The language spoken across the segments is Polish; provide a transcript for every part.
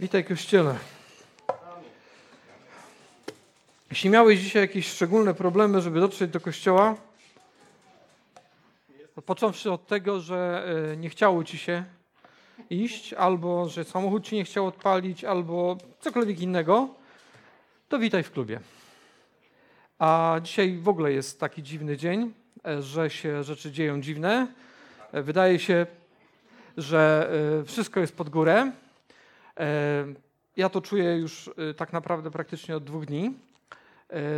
Witaj Kościele. Jeśli miałeś dzisiaj jakieś szczególne problemy, żeby dotrzeć do Kościoła, począwszy od tego, że e, nie chciało ci się iść, albo że samochód ci nie chciał odpalić, albo cokolwiek innego, to witaj w klubie. A dzisiaj w ogóle jest taki dziwny dzień, e, że się rzeczy dzieją dziwne. E, wydaje się, że wszystko jest pod górę. Ja to czuję już tak naprawdę praktycznie od dwóch dni.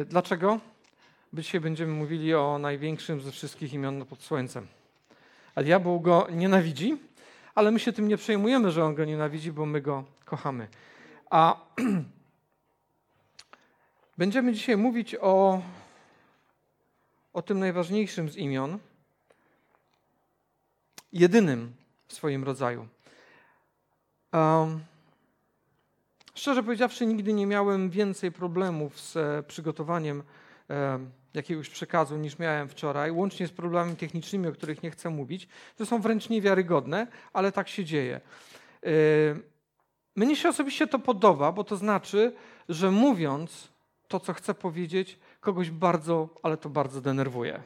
Dlaczego? Bo dzisiaj będziemy mówili o największym ze wszystkich imion pod słońcem. A diabeł go nienawidzi, ale my się tym nie przejmujemy, że on go nienawidzi, bo my go kochamy. A będziemy dzisiaj mówić o, o tym najważniejszym z imion, jedynym w swoim rodzaju. Um, szczerze powiedziawszy, nigdy nie miałem więcej problemów z przygotowaniem um, jakiegoś przekazu niż miałem wczoraj, łącznie z problemami technicznymi, o których nie chcę mówić. To są wręcz niewiarygodne, ale tak się dzieje. Yy, mnie się osobiście to podoba, bo to znaczy, że mówiąc to, co chcę powiedzieć, kogoś bardzo, ale to bardzo denerwuje.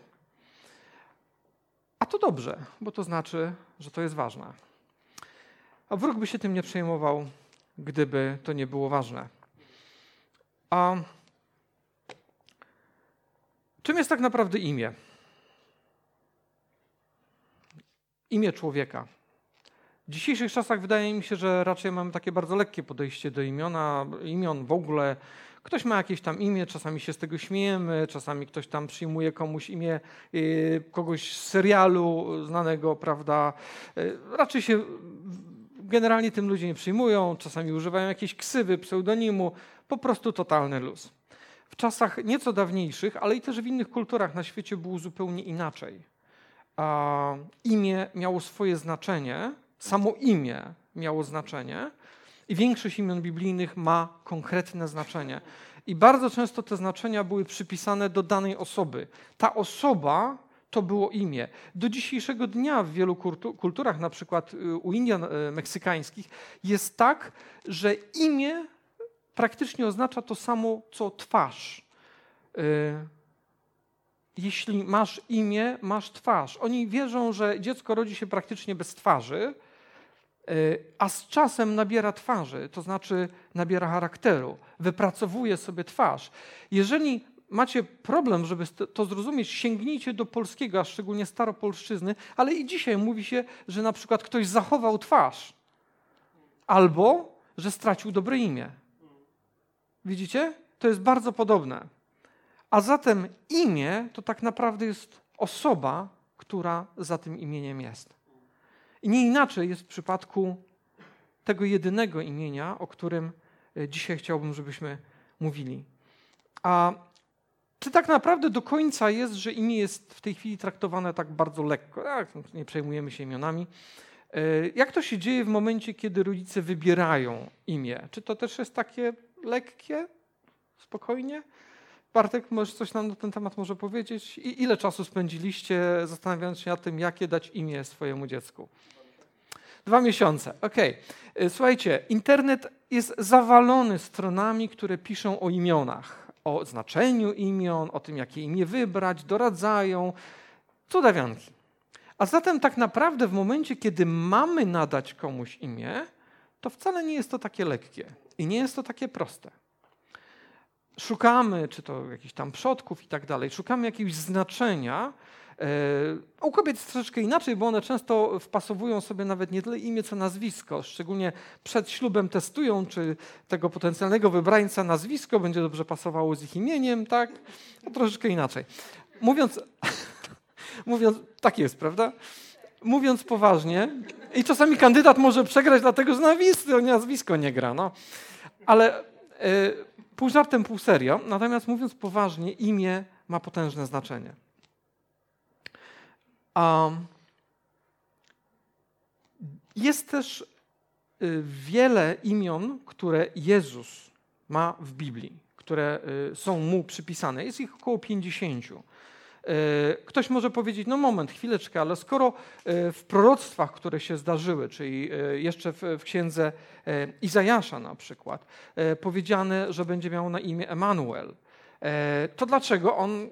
A to dobrze, bo to znaczy, że to jest ważne. A wróg by się tym nie przejmował, gdyby to nie było ważne. A Czym jest tak naprawdę imię? Imię człowieka. W dzisiejszych czasach wydaje mi się, że raczej mamy takie bardzo lekkie podejście do imiona, imion w ogóle. Ktoś ma jakieś tam imię, czasami się z tego śmiejemy, czasami ktoś tam przyjmuje komuś imię y, kogoś z serialu znanego, prawda? Y, raczej się generalnie tym ludzie nie przyjmują, czasami używają jakiejś ksywy, pseudonimu, po prostu totalny luz. W czasach nieco dawniejszych, ale i też w innych kulturach na świecie było zupełnie inaczej. A imię miało swoje znaczenie, samo imię miało znaczenie i większość imion biblijnych ma konkretne znaczenie. I bardzo często te znaczenia były przypisane do danej osoby. Ta osoba to było imię. Do dzisiejszego dnia w wielu kulturach, na przykład y, u Indian y, meksykańskich, jest tak, że imię praktycznie oznacza to samo, co twarz. Y, jeśli masz imię, masz twarz. Oni wierzą, że dziecko rodzi się praktycznie bez twarzy, a z czasem nabiera twarzy, to znaczy nabiera charakteru, wypracowuje sobie twarz. Jeżeli macie problem, żeby to zrozumieć, sięgnijcie do polskiego, a szczególnie staropolszczyzny, ale i dzisiaj mówi się, że na przykład ktoś zachował twarz albo że stracił dobre imię. Widzicie? To jest bardzo podobne. A zatem imię to tak naprawdę jest osoba, która za tym imieniem jest. I nie inaczej jest w przypadku tego jedynego imienia, o którym e, dzisiaj chciałbym, żebyśmy mówili. A czy tak naprawdę do końca jest, że imię jest w tej chwili traktowane tak bardzo lekko? Ach, nie przejmujemy się imionami. E, jak to się dzieje w momencie, kiedy rodzice wybierają imię? Czy to też jest takie lekkie, spokojnie. Bartek, możesz coś nam na ten temat może powiedzieć? I ile czasu spędziliście zastanawiając się nad tym, jakie dać imię swojemu dziecku? Dwa miesiące, okej. Okay. Słuchajcie, internet jest zawalony stronami, które piszą o imionach, o znaczeniu imion, o tym, jakie imię wybrać, doradzają. Cudawianki. A zatem tak naprawdę w momencie, kiedy mamy nadać komuś imię, to wcale nie jest to takie lekkie i nie jest to takie proste. Szukamy, czy to jakichś tam przodków i tak dalej, szukamy jakiegoś znaczenia. E, u kobiet jest troszeczkę inaczej, bo one często wpasowują sobie nawet nie tyle imię, co nazwisko. Szczególnie przed ślubem testują, czy tego potencjalnego wybrańca nazwisko będzie dobrze pasowało z ich imieniem, tak? No, troszeczkę inaczej. Mówiąc, mówiąc, tak jest, prawda? Mówiąc poważnie, i czasami kandydat może przegrać, dlatego że nazwisko, nazwisko nie gra. No. Ale e, pół żartem, pół serio. Natomiast mówiąc poważnie, imię ma potężne znaczenie. Um, jest też y, wiele imion, które Jezus ma w Biblii, które y, są mu przypisane. Jest ich około 50. Ktoś może powiedzieć, no moment, chwileczkę, ale skoro w proroctwach, które się zdarzyły, czyli jeszcze w księdze Izajasza na przykład, powiedziane, że będzie miał na imię Emanuel, to dlaczego on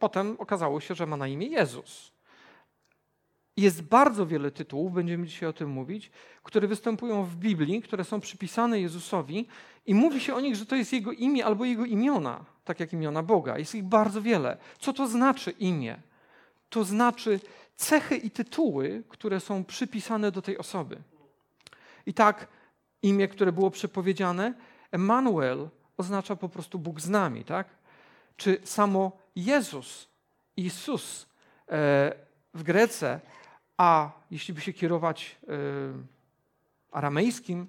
potem okazało się, że ma na imię Jezus? Jest bardzo wiele tytułów, będziemy dzisiaj o tym mówić, które występują w Biblii, które są przypisane Jezusowi i mówi się o nich, że to jest Jego imię albo Jego imiona, tak jak imiona Boga. Jest ich bardzo wiele. Co to znaczy imię? To znaczy cechy i tytuły, które są przypisane do tej osoby. I tak imię, które było przepowiedziane, Emanuel oznacza po prostu Bóg z nami, tak? Czy samo Jezus, Jezus e, w Grece a jeśli by się kierować y, aramejskim,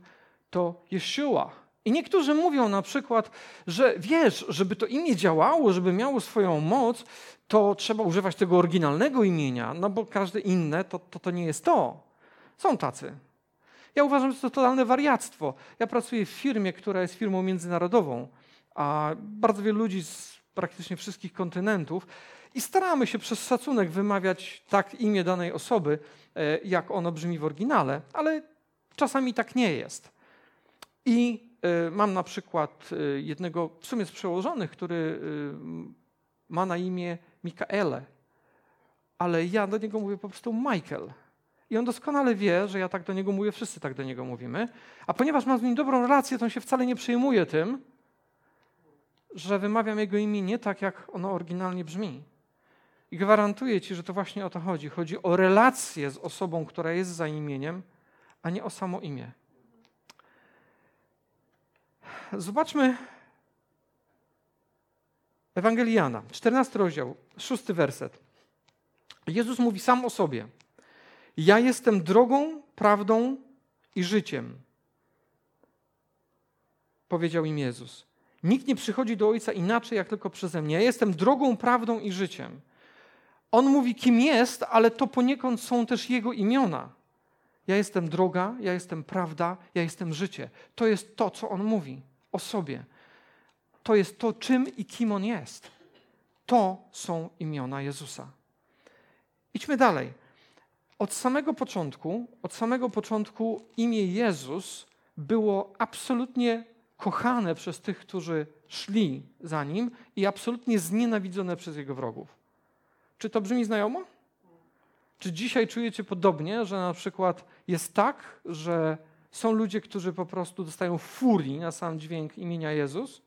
to Jeszua. I niektórzy mówią na przykład, że wiesz, żeby to imię działało, żeby miało swoją moc, to trzeba używać tego oryginalnego imienia, no bo każde inne to, to, to nie jest to. Są tacy. Ja uważam, że to totalne wariactwo. Ja pracuję w firmie, która jest firmą międzynarodową, a bardzo wielu ludzi z praktycznie wszystkich kontynentów i staramy się przez szacunek wymawiać tak imię danej osoby, e, jak ono brzmi w oryginale, ale czasami tak nie jest. I e, mam na przykład e, jednego w sumie z przełożonych, który ma na imię Mikaele, ale ja do niego mówię po prostu Michael. I on doskonale wie, że ja tak do niego mówię, wszyscy tak do niego mówimy. A ponieważ mam z nim dobrą relację, to on się wcale nie przejmuje tym, że wymawiam jego imię nie tak, jak ono oryginalnie brzmi. I gwarantuję Ci, że to właśnie o to chodzi. Chodzi o relację z osobą, która jest za imieniem, a nie o samo imię. Zobaczmy Ewangeliana, 14 rozdział, 6 werset. Jezus mówi sam o sobie. Ja jestem drogą, prawdą i życiem. Powiedział im Jezus. Nikt nie przychodzi do Ojca inaczej, jak tylko przeze mnie. Ja jestem drogą, prawdą i życiem. On mówi, kim jest, ale to poniekąd są też jego imiona. Ja jestem droga, ja jestem prawda, ja jestem życie. To jest to, co on mówi o sobie. To jest to, czym i kim on jest. To są imiona Jezusa. Idźmy dalej. Od samego początku, od samego początku imię Jezus było absolutnie kochane przez tych, którzy szli za nim i absolutnie znienawidzone przez jego wrogów. Czy to brzmi znajomo? Czy dzisiaj czujecie podobnie, że na przykład jest tak, że są ludzie, którzy po prostu dostają furii na sam dźwięk imienia Jezus,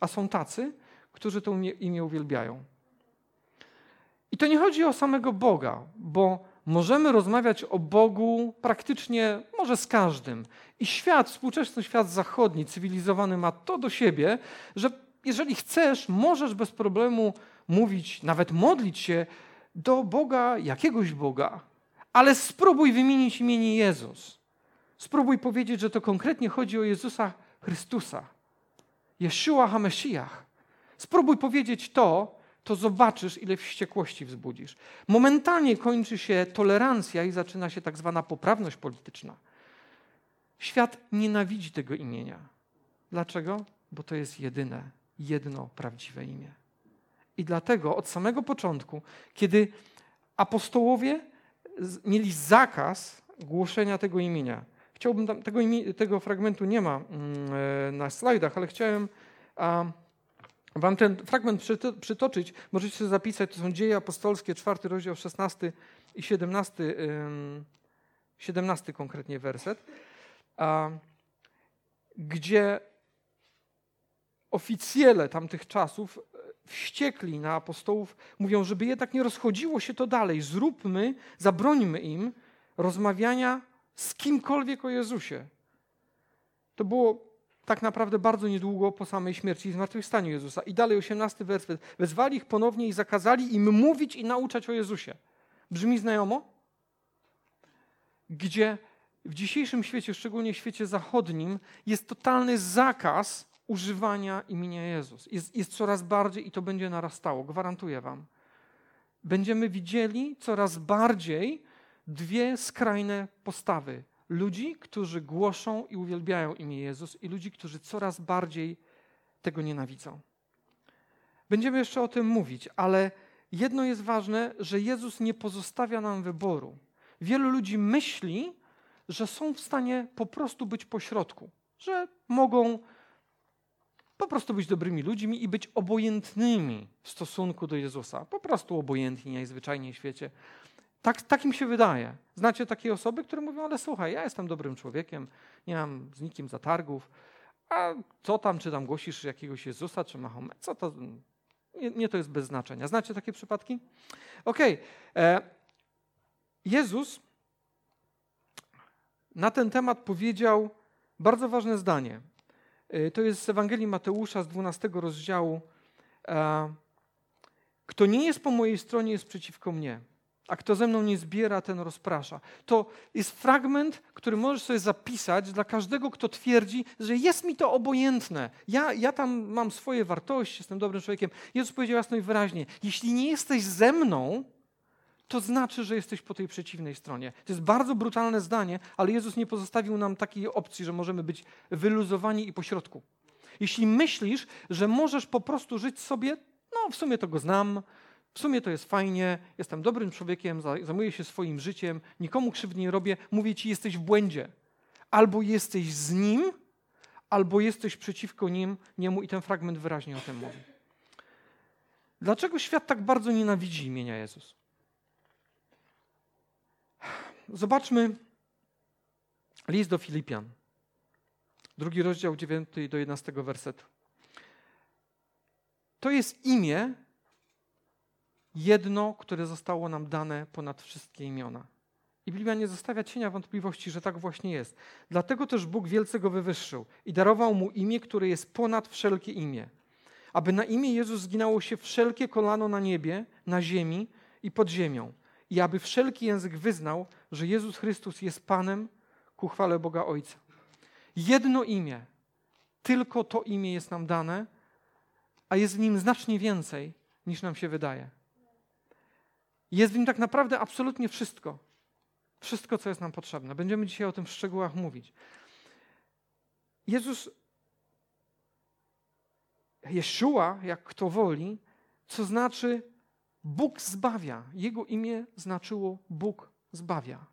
a są tacy, którzy to imię uwielbiają? I to nie chodzi o samego Boga, bo możemy rozmawiać o Bogu praktycznie może z każdym. I świat, współczesny świat zachodni, cywilizowany ma to do siebie, że jeżeli chcesz, możesz bez problemu mówić, nawet modlić się do Boga, jakiegoś Boga, ale spróbuj wymienić imienie Jezus. Spróbuj powiedzieć, że to konkretnie chodzi o Jezusa Chrystusa. Yeshua HaMashiach. Spróbuj powiedzieć to, to zobaczysz, ile wściekłości wzbudzisz. Momentalnie kończy się tolerancja i zaczyna się tak zwana poprawność polityczna. Świat nienawidzi tego imienia. Dlaczego? Bo to jest jedyne, jedno prawdziwe imię. I dlatego od samego początku, kiedy apostołowie mieli zakaz głoszenia tego imienia, chciałbym tam, tego, tego fragmentu nie ma mm, e, na slajdach, ale chciałem wam ten fragment przytoczyć. Możecie sobie zapisać, to są dzieje apostolskie, czwarty rozdział, 16 i 17, 17 konkretnie werset, gdzie oficjele tamtych czasów wściekli na apostołów, mówią, żeby jednak nie rozchodziło się to dalej. Zróbmy, zabrońmy im rozmawiania z kimkolwiek o Jezusie. To było tak naprawdę bardzo niedługo po samej śmierci i zmartwychwstaniu Jezusa. I dalej, 18 werset. Wezwali ich ponownie i zakazali im mówić i nauczać o Jezusie. Brzmi znajomo? Gdzie w dzisiejszym świecie, szczególnie w świecie zachodnim, jest totalny zakaz używania imienia Jezus. Jest, jest coraz bardziej i to będzie narastało, gwarantuję Wam. Będziemy widzieli coraz bardziej dwie skrajne postawy. Ludzi, którzy głoszą i uwielbiają imię Jezus, i ludzi, którzy coraz bardziej tego nienawidzą. Będziemy jeszcze o tym mówić, ale jedno jest ważne, że Jezus nie pozostawia nam wyboru. Wielu ludzi myśli, że są w stanie po prostu być pośrodku, że mogą po prostu być dobrymi ludźmi i być obojętnymi w stosunku do Jezusa. Po prostu obojętni najzwyczajniej w świecie. Tak, tak im się wydaje. Znacie takie osoby, które mówią, ale słuchaj, ja jestem dobrym człowiekiem, nie mam z nikim zatargów, a co tam, czy tam głosisz jakiegoś Jezusa, czy Mahomet, co to, nie, nie to jest bez znaczenia. Znacie takie przypadki? Okej. Okay. E, Jezus na ten temat powiedział bardzo ważne zdanie. E, to jest z Ewangelii Mateusza z 12 rozdziału. E, Kto nie jest po mojej stronie, jest przeciwko mnie a kto ze mną nie zbiera, ten rozprasza. To jest fragment, który możesz sobie zapisać dla każdego, kto twierdzi, że jest mi to obojętne. Ja, ja tam mam swoje wartości, jestem dobrym człowiekiem. Jezus powiedział jasno i wyraźnie: Jeśli nie jesteś ze mną, to znaczy, że jesteś po tej przeciwnej stronie. To jest bardzo brutalne zdanie, ale Jezus nie pozostawił nam takiej opcji, że możemy być wyluzowani i pośrodku. Jeśli myślisz, że możesz po prostu żyć sobie, no w sumie to go znam, w sumie to jest fajnie, jestem dobrym człowiekiem, zajmuję się swoim życiem, nikomu krzywdy nie robię. Mówię ci, jesteś w błędzie. Albo jesteś z nim, albo jesteś przeciwko nim, niemu i ten fragment wyraźnie o tym mówi. Dlaczego świat tak bardzo nienawidzi imienia Jezus? Zobaczmy list do Filipian. Drugi rozdział 9 do 11 wersetu. To jest imię, jedno, które zostało nam dane ponad wszystkie imiona. I Biblia nie zostawia cienia wątpliwości, że tak właśnie jest. Dlatego też Bóg wielce go wywyższył i darował mu imię, które jest ponad wszelkie imię. Aby na imię Jezus zginało się wszelkie kolano na niebie, na ziemi i pod ziemią. I aby wszelki język wyznał, że Jezus Chrystus jest Panem ku chwale Boga Ojca. Jedno imię, tylko to imię jest nam dane, a jest w nim znacznie więcej niż nam się wydaje. Jest w nim tak naprawdę absolutnie wszystko. Wszystko, co jest nam potrzebne. Będziemy dzisiaj o tym w szczegółach mówić. Jezus, Jeszua, jak kto woli, co znaczy Bóg zbawia. Jego imię znaczyło Bóg zbawia.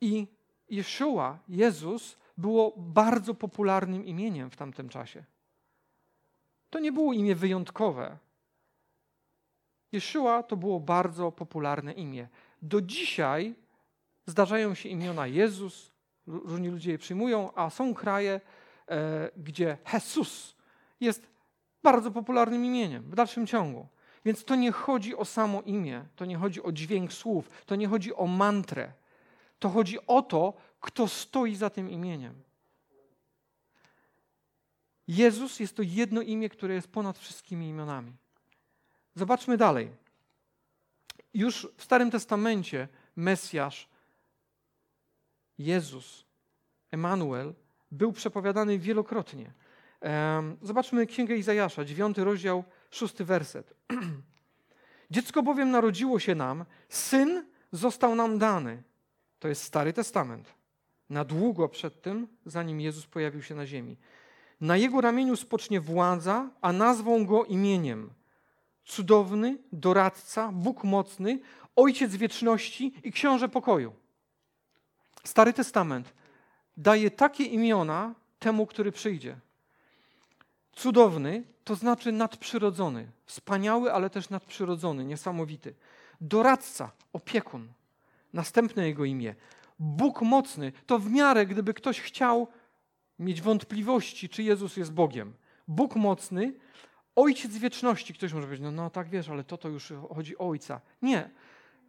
I Jeszua, Jezus, było bardzo popularnym imieniem w tamtym czasie. To nie było imię wyjątkowe. Jeszua to było bardzo popularne imię. Do dzisiaj zdarzają się imiona Jezus, różni ludzie je przyjmują, a są kraje, e, gdzie Jesus jest bardzo popularnym imieniem w dalszym ciągu. Więc to nie chodzi o samo imię, to nie chodzi o dźwięk słów, to nie chodzi o mantrę. To chodzi o to, kto stoi za tym imieniem. Jezus jest to jedno imię, które jest ponad wszystkimi imionami. Zobaczmy dalej. Już w Starym Testamencie Mesjasz, Jezus, Emanuel był przepowiadany wielokrotnie. Zobaczmy Księgę Izajasza, dziewiąty rozdział, szósty werset. Dziecko bowiem narodziło się nam, syn został nam dany. To jest Stary Testament. Na długo przed tym, zanim Jezus pojawił się na ziemi. Na jego ramieniu spocznie władza, a nazwą go imieniem cudowny, doradca, Bóg mocny, Ojciec wieczności i Książę pokoju. Stary Testament daje takie imiona temu, który przyjdzie. Cudowny to znaczy nadprzyrodzony, wspaniały, ale też nadprzyrodzony, niesamowity. Doradca, opiekun. Następne jego imię. Bóg mocny to w miarę, gdyby ktoś chciał mieć wątpliwości, czy Jezus jest Bogiem. Bóg mocny Ojciec wieczności. Ktoś może powiedzieć, no, no tak wiesz, ale to to już chodzi o ojca. Nie.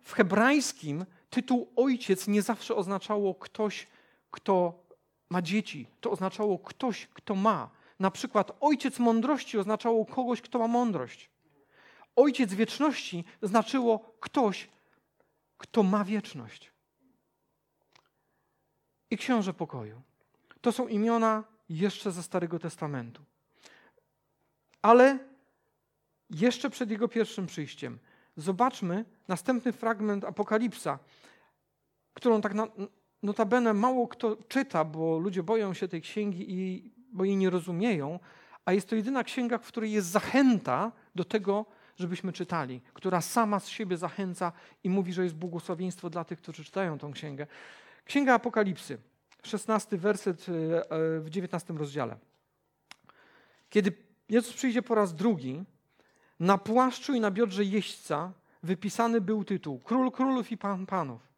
W hebrajskim tytuł ojciec nie zawsze oznaczało ktoś, kto ma dzieci. To oznaczało ktoś, kto ma. Na przykład ojciec mądrości oznaczało kogoś, kto ma mądrość. Ojciec wieczności znaczyło ktoś, kto ma wieczność. I książę pokoju. To są imiona jeszcze ze Starego Testamentu. Ale jeszcze przed jego pierwszym przyjściem zobaczmy następny fragment Apokalipsa, którą tak na, notabene mało kto czyta, bo ludzie boją się tej księgi i bo jej nie rozumieją, a jest to jedyna księga, w której jest zachęta do tego, żebyśmy czytali, która sama z siebie zachęca i mówi, że jest błogosławieństwo dla tych, którzy czytają tą księgę. Księga Apokalipsy, 16 werset e, e, w 19 rozdziale. Kiedy Jezus przyjdzie po raz drugi, na płaszczu i na biodrze jeźdźca wypisany był tytuł Król Królów i Pan Panów.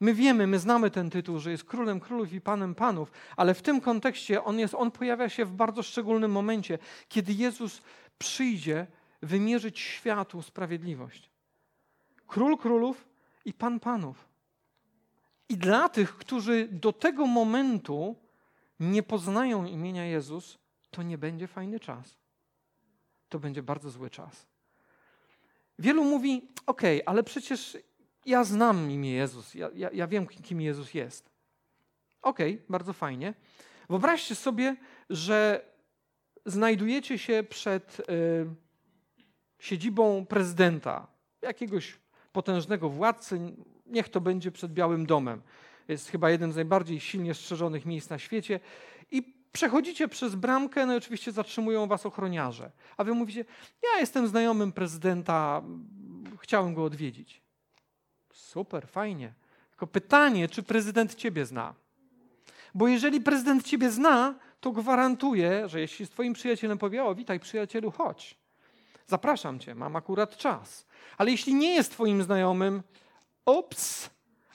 My wiemy, my znamy ten tytuł, że jest królem królów i panem panów, ale w tym kontekście on, jest, on pojawia się w bardzo szczególnym momencie, kiedy Jezus przyjdzie wymierzyć światu sprawiedliwość. Król królów i pan panów. I dla tych, którzy do tego momentu nie poznają imienia Jezus, to nie będzie fajny czas. To będzie bardzo zły czas. Wielu mówi: OK, ale przecież ja znam imię Jezus, ja, ja, ja wiem, kim Jezus jest. Okej, okay, bardzo fajnie. Wyobraźcie sobie, że znajdujecie się przed y, siedzibą prezydenta, jakiegoś potężnego władcy, niech to będzie przed Białym Domem. Jest chyba jednym z najbardziej silnie strzeżonych miejsc na świecie. Przechodzicie przez bramkę, no i oczywiście zatrzymują was ochroniarze. A wy mówicie, ja jestem znajomym prezydenta, chciałem go odwiedzić. Super, fajnie. Tylko pytanie, czy prezydent ciebie zna? Bo jeżeli prezydent ciebie zna, to gwarantuję, że jeśli z twoim przyjacielem powie, o witaj przyjacielu, chodź. Zapraszam cię, mam akurat czas. Ale jeśli nie jest twoim znajomym, ups,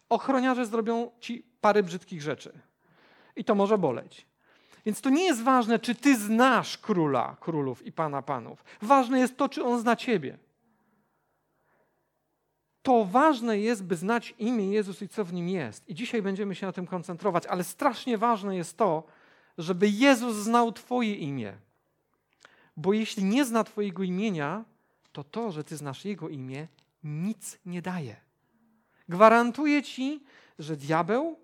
ochroniarze zrobią ci parę brzydkich rzeczy. I to może boleć. Więc to nie jest ważne, czy ty znasz króla królów i pana panów. Ważne jest to, czy on zna ciebie to ważne jest, by znać imię Jezus i co w nim jest. I dzisiaj będziemy się na tym koncentrować, ale strasznie ważne jest to, żeby Jezus znał Twoje imię. Bo jeśli nie zna Twojego imienia, to to, że Ty znasz Jego imię, nic nie daje. Gwarantuję Ci, że diabeł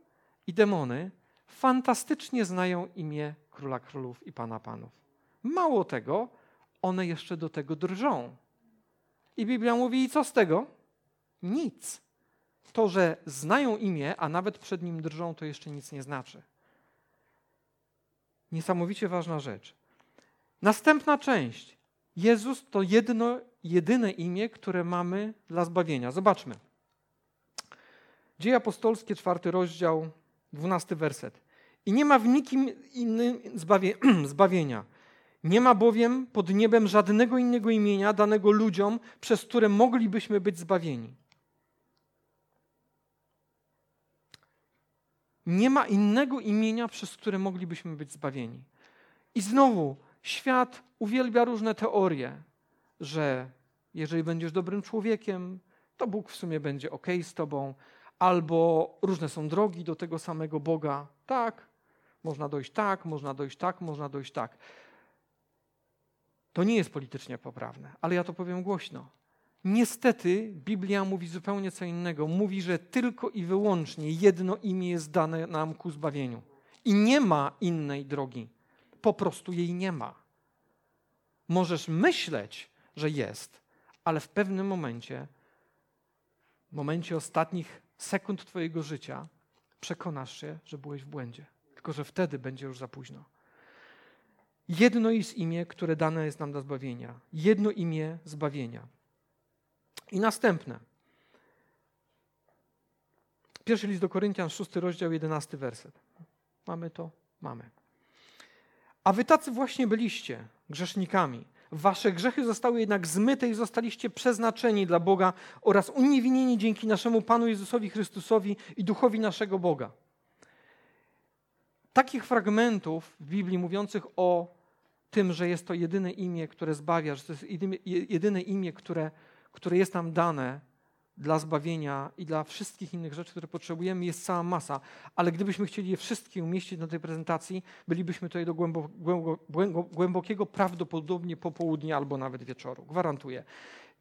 i demony fantastycznie znają imię Króla Królów i Pana Panów. Mało tego, one jeszcze do tego drżą. I Biblia mówi, i co z tego? Nic. To, że znają imię, a nawet przed nim drżą, to jeszcze nic nie znaczy. Niesamowicie ważna rzecz. Następna część. Jezus to jedno, jedyne imię, które mamy dla zbawienia. Zobaczmy. Dzieje apostolskie, czwarty rozdział, dwunasty werset. I nie ma w nikim innym zbawie, zbawienia. Nie ma bowiem pod niebem żadnego innego imienia danego ludziom, przez które moglibyśmy być zbawieni. Nie ma innego imienia, przez które moglibyśmy być zbawieni. I znowu, świat uwielbia różne teorie, że jeżeli będziesz dobrym człowiekiem, to Bóg w sumie będzie ok z tobą, albo różne są drogi do tego samego Boga. Tak, można dojść tak, można dojść tak, można dojść tak. To nie jest politycznie poprawne, ale ja to powiem głośno. Niestety Biblia mówi zupełnie co innego. Mówi, że tylko i wyłącznie jedno imię jest dane nam ku zbawieniu. I nie ma innej drogi. Po prostu jej nie ma. Możesz myśleć, że jest, ale w pewnym momencie, w momencie ostatnich sekund Twojego życia, przekonasz się, że byłeś w błędzie. Tylko, że wtedy będzie już za późno. Jedno jest imię, które dane jest nam do zbawienia. Jedno imię zbawienia. I następne. Pierwszy list do Koryntian, szósty rozdział, jedenasty werset. Mamy to? Mamy. A wy tacy właśnie byliście grzesznikami. Wasze grzechy zostały jednak zmyte i zostaliście przeznaczeni dla Boga oraz uniewinnieni dzięki naszemu Panu Jezusowi Chrystusowi i Duchowi naszego Boga. Takich fragmentów w Biblii mówiących o tym, że jest to jedyne imię, które zbawia, że to jest jedyne imię, które które jest nam dane dla zbawienia i dla wszystkich innych rzeczy, które potrzebujemy, jest cała masa. Ale gdybyśmy chcieli je wszystkie umieścić na tej prezentacji, bylibyśmy tutaj do głębo, głębo, głębokiego prawdopodobnie popołudnia albo nawet wieczoru. Gwarantuję.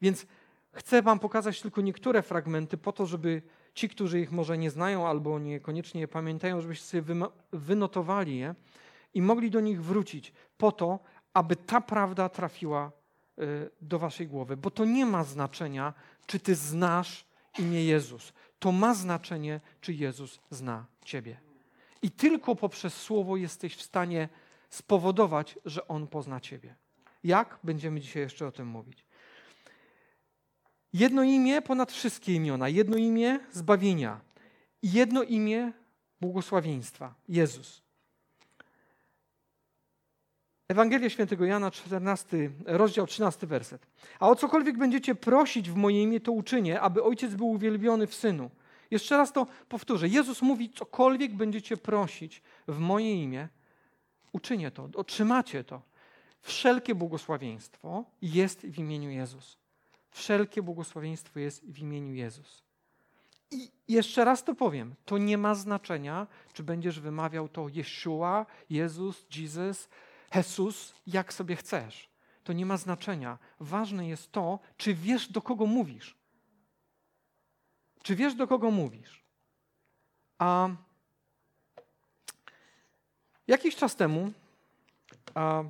Więc chcę Wam pokazać tylko niektóre fragmenty po to, żeby ci, którzy ich może nie znają albo niekoniecznie je pamiętają, żebyście sobie wynotowali je i mogli do nich wrócić po to, aby ta prawda trafiła Y, do waszej głowy, bo to nie ma znaczenia, czy ty znasz imię Jezus. To ma znaczenie, czy Jezus zna ciebie. I tylko poprzez słowo jesteś w stanie spowodować, że on pozna ciebie. Jak? Będziemy dzisiaj jeszcze o tym mówić. Jedno imię ponad wszystkie imiona, jedno imię zbawienia i jedno imię błogosławieństwa Jezus. Ewangelia Świętego Jana, 14 rozdział, 13 werset. A o cokolwiek będziecie prosić w moje imię, to uczynię, aby Ojciec był uwielbiony w Synu. Jeszcze raz to powtórzę. Jezus mówi, cokolwiek będziecie prosić w moje imię, uczynię to, otrzymacie to. Wszelkie błogosławieństwo jest w imieniu Jezus. Wszelkie błogosławieństwo jest w imieniu Jezus. I jeszcze raz to powiem, to nie ma znaczenia, czy będziesz wymawiał to Jeszua, Jezus, Jesus, Jesus, jak sobie chcesz. To nie ma znaczenia. Ważne jest to, czy wiesz, do kogo mówisz. Czy wiesz, do kogo mówisz? A jakiś czas temu a,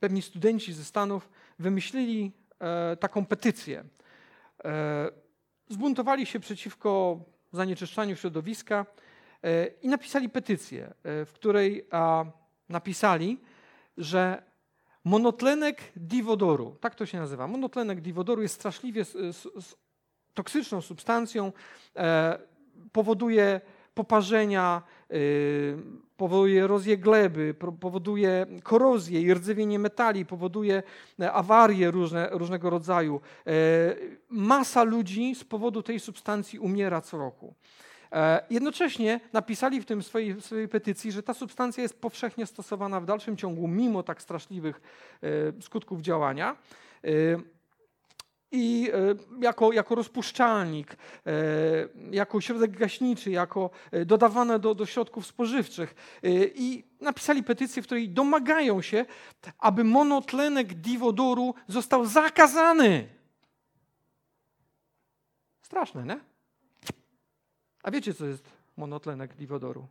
pewni studenci ze Stanów wymyślili taką petycję. E, zbuntowali się przeciwko zanieczyszczaniu środowiska e, i napisali petycję, e, w której napisali, że monotlenek diwodoru, tak to się nazywa, monotlenek diwodoru jest straszliwie toksyczną substancją, e, powoduje poparzenia, e, powoduje erozję gleby, powoduje korozję i rdzewienie metali, powoduje e, awarie różne, różnego rodzaju. Masa ludzi z powodu tej substancji umiera co roku. Jednocześnie napisali w tym swojej, swojej petycji, że ta substancja jest powszechnie stosowana w dalszym ciągu, mimo tak straszliwych skutków działania i e, jako, jako rozpuszczalnik, e, jako środek gaśniczy, jako e, dodawane do, do środków spożywczych. I napisali petycję, w której domagają się, aby monotlenek diwodoru został zakazany. Straszne, nie? A wiecie, co jest monotlenek diwodoru?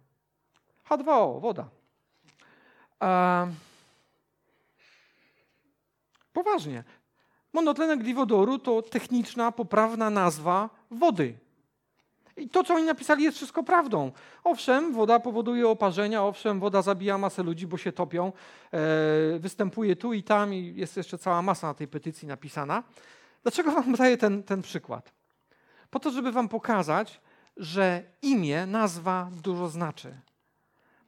H2O, woda. poważnie. Monotlenek diwodoru to techniczna, poprawna nazwa wody. I to, co oni napisali, jest wszystko prawdą. Owszem, woda powoduje oparzenia, owszem, woda zabija masę ludzi, bo się topią, e, występuje tu i tam i jest jeszcze cała masa na tej petycji napisana. Dlaczego wam daję ten, ten przykład? Po to, żeby wam pokazać, że imię, nazwa dużo znaczy.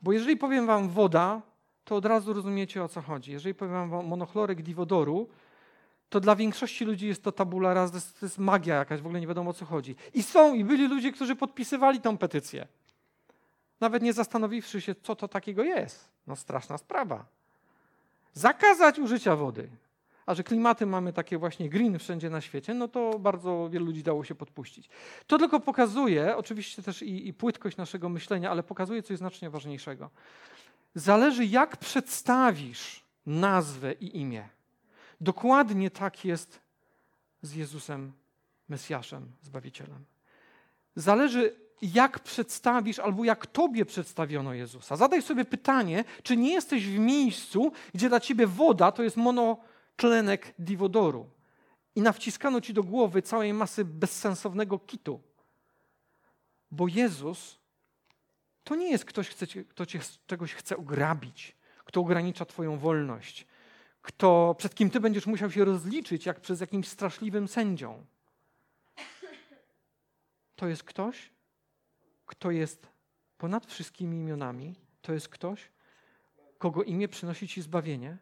Bo jeżeli powiem wam woda, to od razu rozumiecie o co chodzi. Jeżeli powiem wam monochlorek diwodoru, to dla większości ludzi jest to tabula raz, to jest, to jest magia jakaś, w ogóle nie wiadomo o co chodzi. I są, i byli ludzie, którzy podpisywali tą petycję. Nawet nie zastanowiwszy się, co to takiego jest. No straszna sprawa. Zakazać użycia wody. A że klimaty mamy takie właśnie green wszędzie na świecie, no to bardzo wielu ludzi dało się podpuścić. To tylko pokazuje, oczywiście też i, i płytkość naszego myślenia, ale pokazuje coś znacznie ważniejszego. Zależy, jak przedstawisz nazwę i imię. Dokładnie tak jest z Jezusem, Mesjaszem, Zbawicielem. Zależy, jak przedstawisz albo jak tobie przedstawiono Jezusa. Zadaj sobie pytanie, czy nie jesteś w miejscu, gdzie dla ciebie woda to jest monotlenek diwodoru i nawciskano ci do głowy całej masy bezsensownego kitu. Bo Jezus to nie jest ktoś, kto cię czegoś chce ugrabić, kto ogranicza twoją wolność, kto, przed kim ty będziesz musiał się rozliczyć, jak przez jakimś straszliwym sędzią. To jest ktoś, kto jest ponad wszystkimi imionami. To jest ktoś, kogo imię przynosi ci zbawienie,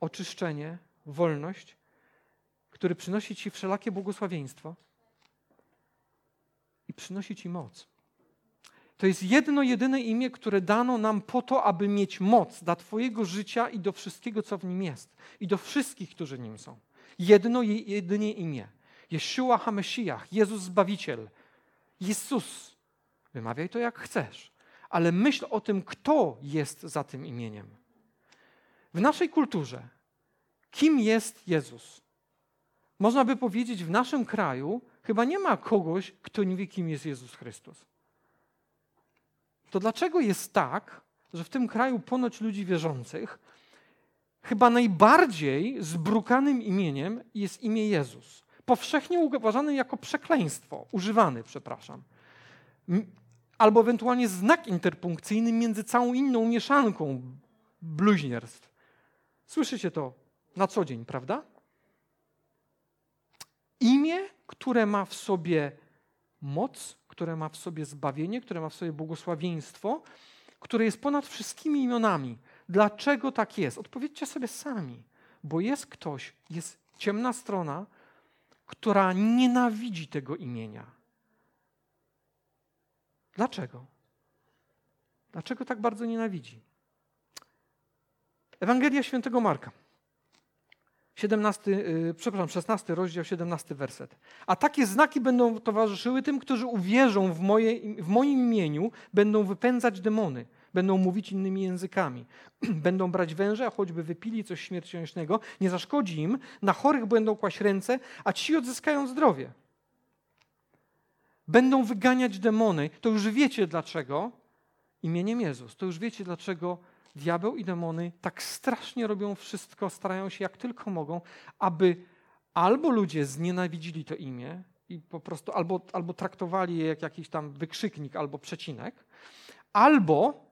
oczyszczenie, wolność, który przynosi ci wszelakie błogosławieństwo i przynosi ci moc. To jest jedno, jedyne imię, które dano nam po to, aby mieć moc dla Twojego życia i do wszystkiego, co w nim jest. I do wszystkich, którzy nim są. Jedno, jedynie imię. Jeszua HaMeshiach, Jezus Zbawiciel. Jezus. Wymawiaj to jak chcesz. Ale myśl o tym, kto jest za tym imieniem. W naszej kulturze, kim jest Jezus? Można by powiedzieć, w naszym kraju chyba nie ma kogoś, kto nie wie, kim jest Jezus Chrystus to dlaczego jest tak, że w tym kraju ponoć ludzi wierzących chyba najbardziej zbrukanym imieniem jest imię Jezus? Powszechnie uważany jako przekleństwo, używany, przepraszam. Albo ewentualnie znak interpunkcyjny między całą inną mieszanką bluźnierstw. Słyszycie to na co dzień, prawda? Imię, które ma w sobie moc, które ma w sobie zbawienie, które ma w sobie błogosławieństwo, które jest ponad wszystkimi imionami. Dlaczego tak jest? Odpowiedzcie sobie sami, bo jest ktoś, jest ciemna strona, która nienawidzi tego imienia. Dlaczego? Dlaczego tak bardzo nienawidzi? Ewangelia świętego Marka. 17, yy, przepraszam, 16 rozdział, 17 werset. A takie znaki będą towarzyszyły tym, którzy uwierzą w, moje, w moim imieniu, będą wypędzać demony, będą mówić innymi językami, będą brać węże, a choćby wypili coś śmiercionośnego, nie zaszkodzi im, na chorych będą kłaść ręce, a ci odzyskają zdrowie. Będą wyganiać demony. To już wiecie dlaczego. Imieniem Jezus. To już wiecie dlaczego diabeł i demony tak strasznie robią wszystko, starają się jak tylko mogą, aby albo ludzie znienawidzili to imię i po prostu albo, albo traktowali je jak jakiś tam wykrzyknik albo przecinek, albo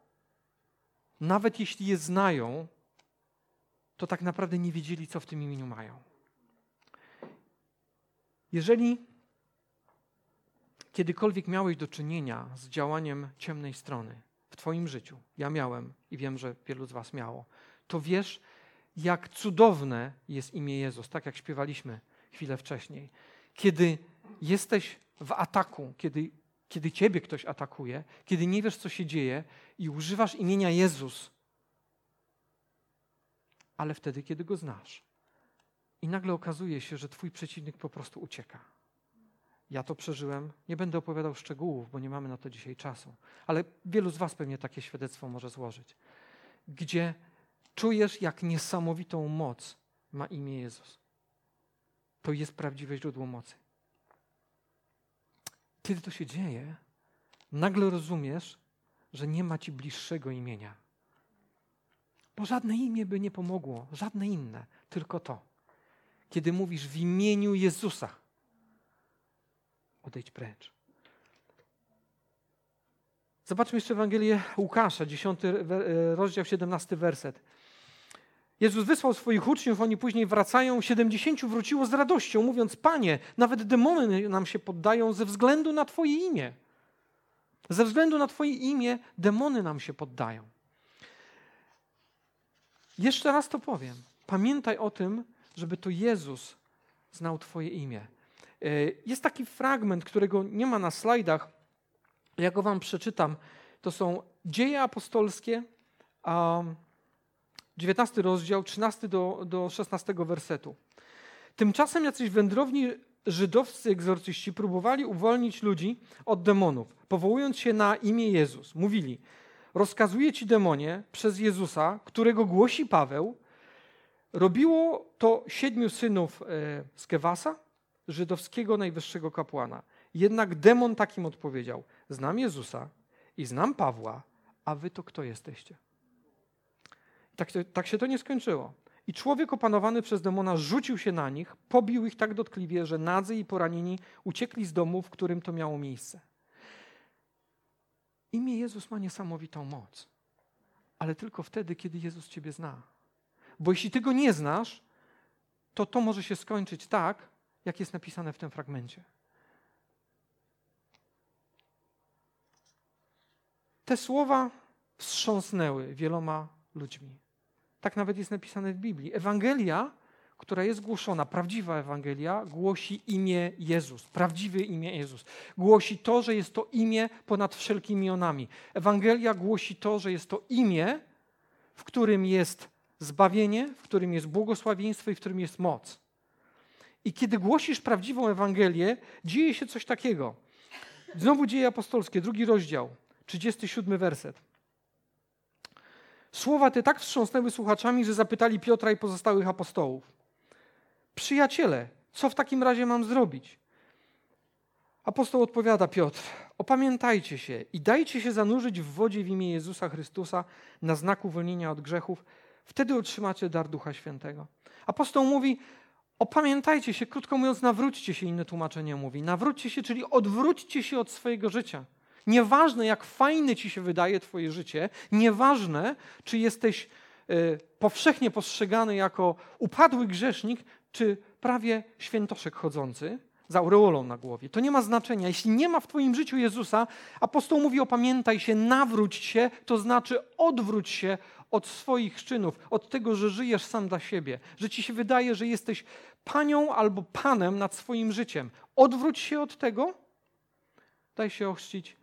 nawet jeśli je znają, to tak naprawdę nie wiedzieli, co w tym imieniu mają. Jeżeli kiedykolwiek miałeś do czynienia z działaniem ciemnej strony, w Twoim życiu, ja miałem i wiem, że wielu z Was miało, to wiesz, jak cudowne jest imię Jezus, tak jak śpiewaliśmy chwilę wcześniej. Kiedy jesteś w ataku, kiedy, kiedy Ciebie ktoś atakuje, kiedy nie wiesz, co się dzieje i używasz imienia Jezus, ale wtedy, kiedy go znasz. I nagle okazuje się, że Twój przeciwnik po prostu ucieka. Ja to przeżyłem. Nie będę opowiadał szczegółów, bo nie mamy na to dzisiaj czasu. Ale wielu z Was pewnie takie świadectwo może złożyć. Gdzie czujesz, jak niesamowitą moc ma imię Jezus. To jest prawdziwe źródło mocy. Kiedy to się dzieje, nagle rozumiesz, że nie ma ci bliższego imienia. Bo żadne imię by nie pomogło, żadne inne, tylko to. Kiedy mówisz w imieniu Jezusa, odejdź precz. Zobaczmy jeszcze Ewangelię Łukasza, 10 e, rozdział, 17 werset. Jezus wysłał swoich uczniów, oni później wracają. 70 wróciło z radością, mówiąc: Panie, nawet demony nam się poddają ze względu na Twoje imię. Ze względu na Twoje imię demony nam się poddają. Jeszcze raz to powiem. Pamiętaj o tym, żeby to Jezus znał Twoje imię. E, jest taki fragment, którego nie ma na slajdach. Ja go wam przeczytam. To są Dzieje Apostolskie, 19 rozdział, 13 do, do 16 wersetu. Tymczasem jacyś wędrowni żydowscy egzorcyści próbowali uwolnić ludzi od demonów, powołując się na imię Jezus. Mówili, rozkazuje ci demonie przez Jezusa, którego głosi Paweł. Robiło to siedmiu synów e, Skewasa, żydowskiego najwyższego kapłana. Jednak demon takim odpowiedział: Znam Jezusa i znam Pawła, a wy to kto jesteście? Tak, tak się to nie skończyło. I człowiek opanowany przez demona rzucił się na nich, pobił ich tak dotkliwie, że nadzy i poranieni uciekli z domu, w którym to miało miejsce. Imię Jezus ma niesamowitą moc, ale tylko wtedy, kiedy Jezus Ciebie zna. Bo jeśli Ty go nie znasz, to to może się skończyć tak, jak jest napisane w tym fragmencie. Te słowa wstrząsnęły wieloma ludźmi. Tak nawet jest napisane w Biblii. Ewangelia, która jest głoszona, prawdziwa Ewangelia, głosi imię Jezus, prawdziwe imię Jezus. Głosi to, że jest to imię ponad wszelkimi imionami. Ewangelia głosi to, że jest to imię, w którym jest zbawienie, w którym jest błogosławieństwo i w którym jest moc. I kiedy głosisz prawdziwą Ewangelię, dzieje się coś takiego. Znowu dzieje apostolskie, drugi rozdział, 37 werset. Słowa te tak wstrząsnęły słuchaczami, że zapytali Piotra i pozostałych apostołów. Przyjaciele, co w takim razie mam zrobić? Apostoł odpowiada Piotr: Opamiętajcie się i dajcie się zanurzyć w wodzie w imię Jezusa Chrystusa na znak uwolnienia od grzechów. Wtedy otrzymacie dar Ducha Świętego. Apostoł mówi: Opamiętajcie się, krótko mówiąc, nawróćcie się, inne tłumaczenie mówi. Nawróćcie się, czyli odwróćcie się od swojego życia. Nieważne, jak fajne ci się wydaje Twoje życie, nieważne, czy jesteś y, powszechnie postrzegany jako upadły grzesznik, czy prawie świętoszek chodzący z aureolą na głowie. To nie ma znaczenia. Jeśli nie ma w Twoim życiu Jezusa, apostoł mówi: opamiętaj się, nawróć się, to znaczy odwróć się od swoich czynów, od tego, że żyjesz sam dla siebie, że ci się wydaje, że jesteś panią albo panem nad swoim życiem. Odwróć się od tego, daj się ochrzcić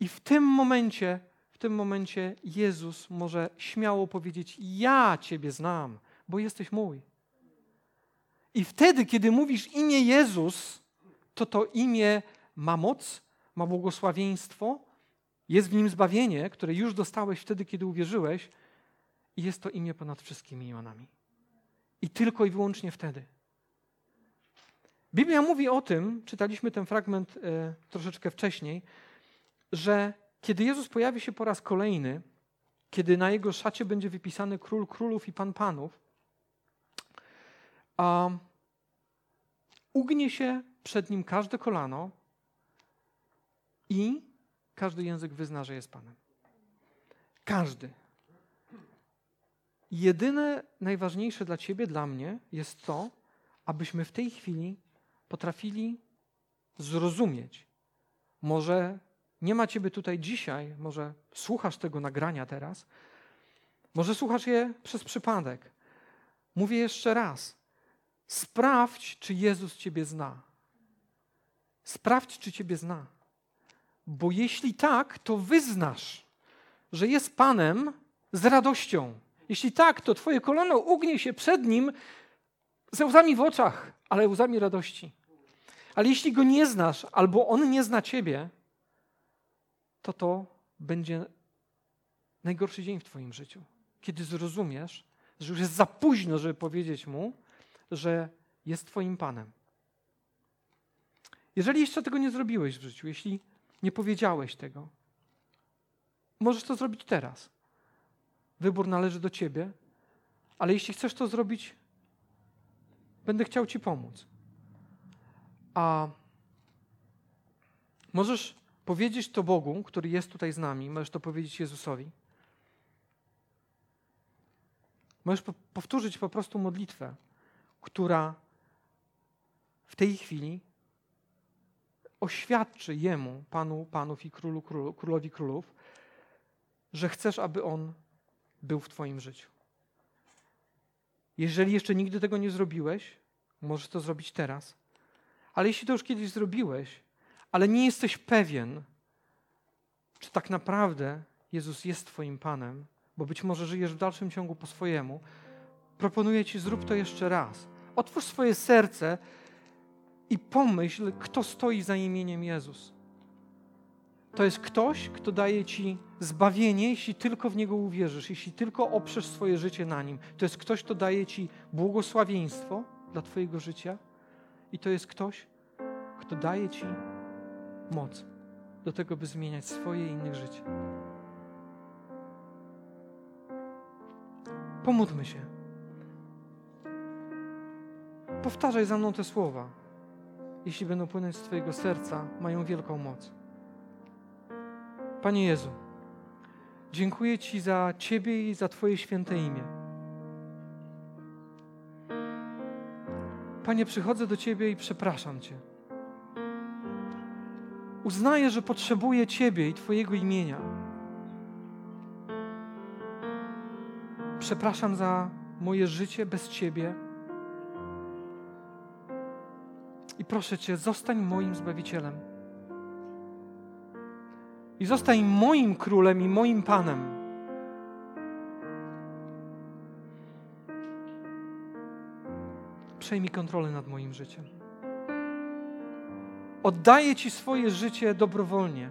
i w tym momencie, w tym momencie Jezus może śmiało powiedzieć: Ja Ciebie znam, bo jesteś mój. I wtedy, kiedy mówisz imię Jezus, to to imię ma moc, ma błogosławieństwo, jest w nim zbawienie, które już dostałeś wtedy, kiedy uwierzyłeś, i jest to imię ponad wszystkimi imionami. I tylko i wyłącznie wtedy. Biblia mówi o tym, czytaliśmy ten fragment e, troszeczkę wcześniej, że kiedy Jezus pojawi się po raz kolejny, kiedy na jego szacie będzie wypisany król królów i pan panów, a ugnie się przed nim każde kolano i każdy język wyzna, że jest Panem. Każdy. Jedyne najważniejsze dla Ciebie, dla mnie jest to, abyśmy w tej chwili potrafili zrozumieć. Może nie ma Ciebie tutaj dzisiaj, może słuchasz tego nagrania teraz, może słuchasz je przez przypadek. Mówię jeszcze raz. Sprawdź, czy Jezus Ciebie zna. Sprawdź, czy Ciebie zna. Bo jeśli tak, to wyznasz, że jest Panem z radością. Jeśli tak, to Twoje kolano ugnie się przed Nim ze łzami w oczach, ale łzami radości. Ale jeśli Go nie znasz, albo On nie zna Ciebie, to to będzie najgorszy dzień w Twoim życiu. Kiedy zrozumiesz, że już jest za późno, żeby powiedzieć Mu, że jest Twoim Panem. Jeżeli jeszcze tego nie zrobiłeś w życiu, jeśli nie powiedziałeś tego, możesz to zrobić teraz. Wybór należy do Ciebie, ale jeśli chcesz to zrobić, będę chciał Ci pomóc. A możesz powiedzieć to Bogu, który jest tutaj z nami, możesz to powiedzieć Jezusowi. Możesz po powtórzyć po prostu modlitwę, która w tej chwili oświadczy Jemu, Panu Panów i Królu, Królu, Królowi Królów, że chcesz, aby On był w Twoim życiu. Jeżeli jeszcze nigdy tego nie zrobiłeś, możesz to zrobić teraz. Ale jeśli to już kiedyś zrobiłeś, ale nie jesteś pewien, czy tak naprawdę Jezus jest Twoim Panem, bo być może żyjesz w dalszym ciągu po swojemu, proponuję Ci, zrób to jeszcze raz. Otwórz swoje serce i pomyśl, kto stoi za imieniem Jezus. To jest ktoś, kto daje Ci zbawienie, jeśli tylko w Niego uwierzysz, jeśli tylko oprzesz swoje życie na Nim. To jest ktoś, kto daje Ci błogosławieństwo dla Twojego życia i to jest ktoś, kto daje Ci moc do tego, by zmieniać swoje i życie. Pomódlmy się. Powtarzaj za mną te słowa. Jeśli będą płynąć z Twojego serca, mają wielką moc. Panie Jezu, dziękuję Ci za Ciebie i za Twoje święte imię. Panie, przychodzę do Ciebie i przepraszam Cię. Uznaję, że potrzebuję Ciebie i Twojego imienia. Przepraszam za moje życie bez Ciebie. I proszę Cię, zostań moim Zbawicielem. I zostań moim Królem i moim Panem. Przejmij kontrolę nad moim życiem. Oddaję Ci swoje życie dobrowolnie.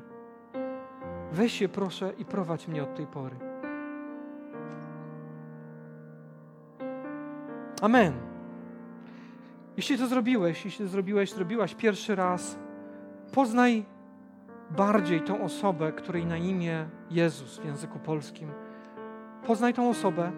Weź się proszę i prowadź mnie od tej pory. Amen. Jeśli to zrobiłeś, jeśli to zrobiłeś, zrobiłaś pierwszy raz, poznaj bardziej tą osobę, której na imię Jezus w języku polskim. Poznaj tą osobę.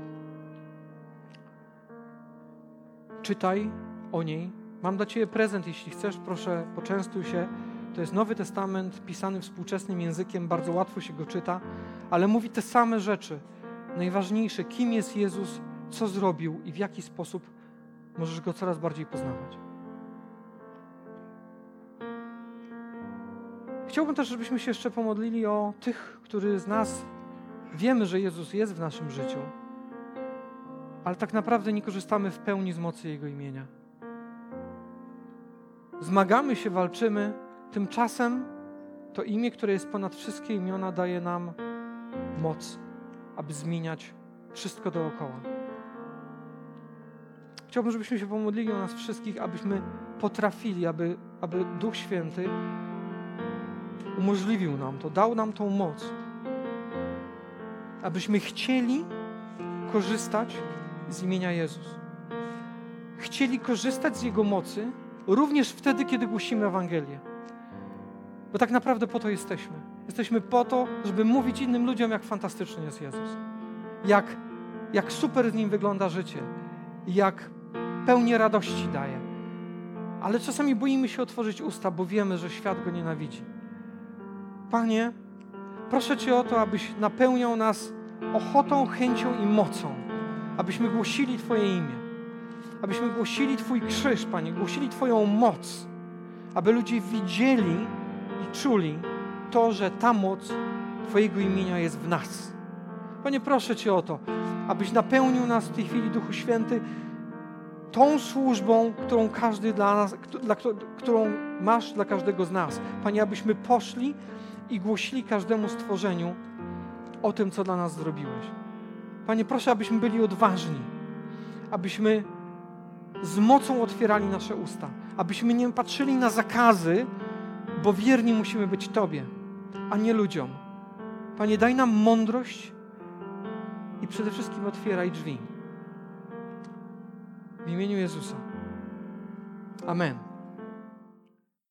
Czytaj o niej. Mam dla Ciebie prezent, jeśli chcesz, proszę, poczęstuj się. To jest Nowy Testament pisany współczesnym językiem, bardzo łatwo się go czyta, ale mówi te same rzeczy. Najważniejsze, kim jest Jezus, co zrobił i w jaki sposób możesz Go coraz bardziej poznawać. Chciałbym też, żebyśmy się jeszcze pomodlili o tych, którzy z nas wiemy, że Jezus jest w naszym życiu, ale tak naprawdę nie korzystamy w pełni z mocy Jego imienia. Zmagamy się, walczymy, tymczasem to imię, które jest ponad wszystkie imiona, daje nam moc, aby zmieniać wszystko dookoła. Chciałbym, żebyśmy się pomodlili o nas wszystkich, abyśmy potrafili, aby, aby Duch Święty umożliwił nam to, dał nam tą moc, abyśmy chcieli korzystać z imienia Jezus. Chcieli korzystać z Jego mocy również wtedy, kiedy głosimy Ewangelię. Bo tak naprawdę po to jesteśmy. Jesteśmy po to, żeby mówić innym ludziom, jak fantastyczny jest Jezus. Jak, jak super z Nim wygląda życie. Jak pełnię radości daje. Ale czasami boimy się otworzyć usta, bo wiemy, że świat Go nienawidzi. Panie, proszę Cię o to, abyś napełniał nas ochotą, chęcią i mocą, abyśmy głosili Twoje imię, abyśmy głosili Twój krzyż, Panie, głosili Twoją moc, aby ludzie widzieli i czuli to, że ta moc Twojego imienia jest w nas. Panie, proszę Cię o to, abyś napełnił nas w tej chwili, Duchu Święty, tą służbą, którą każdy dla nas, dla, którą masz dla każdego z nas. Panie, abyśmy poszli i głosili każdemu stworzeniu o tym, co dla nas zrobiłeś. Panie, proszę, abyśmy byli odważni, abyśmy z mocą otwierali nasze usta, abyśmy nie patrzyli na zakazy, bo wierni musimy być Tobie, a nie ludziom. Panie, daj nam mądrość i przede wszystkim otwieraj drzwi. W imieniu Jezusa. Amen.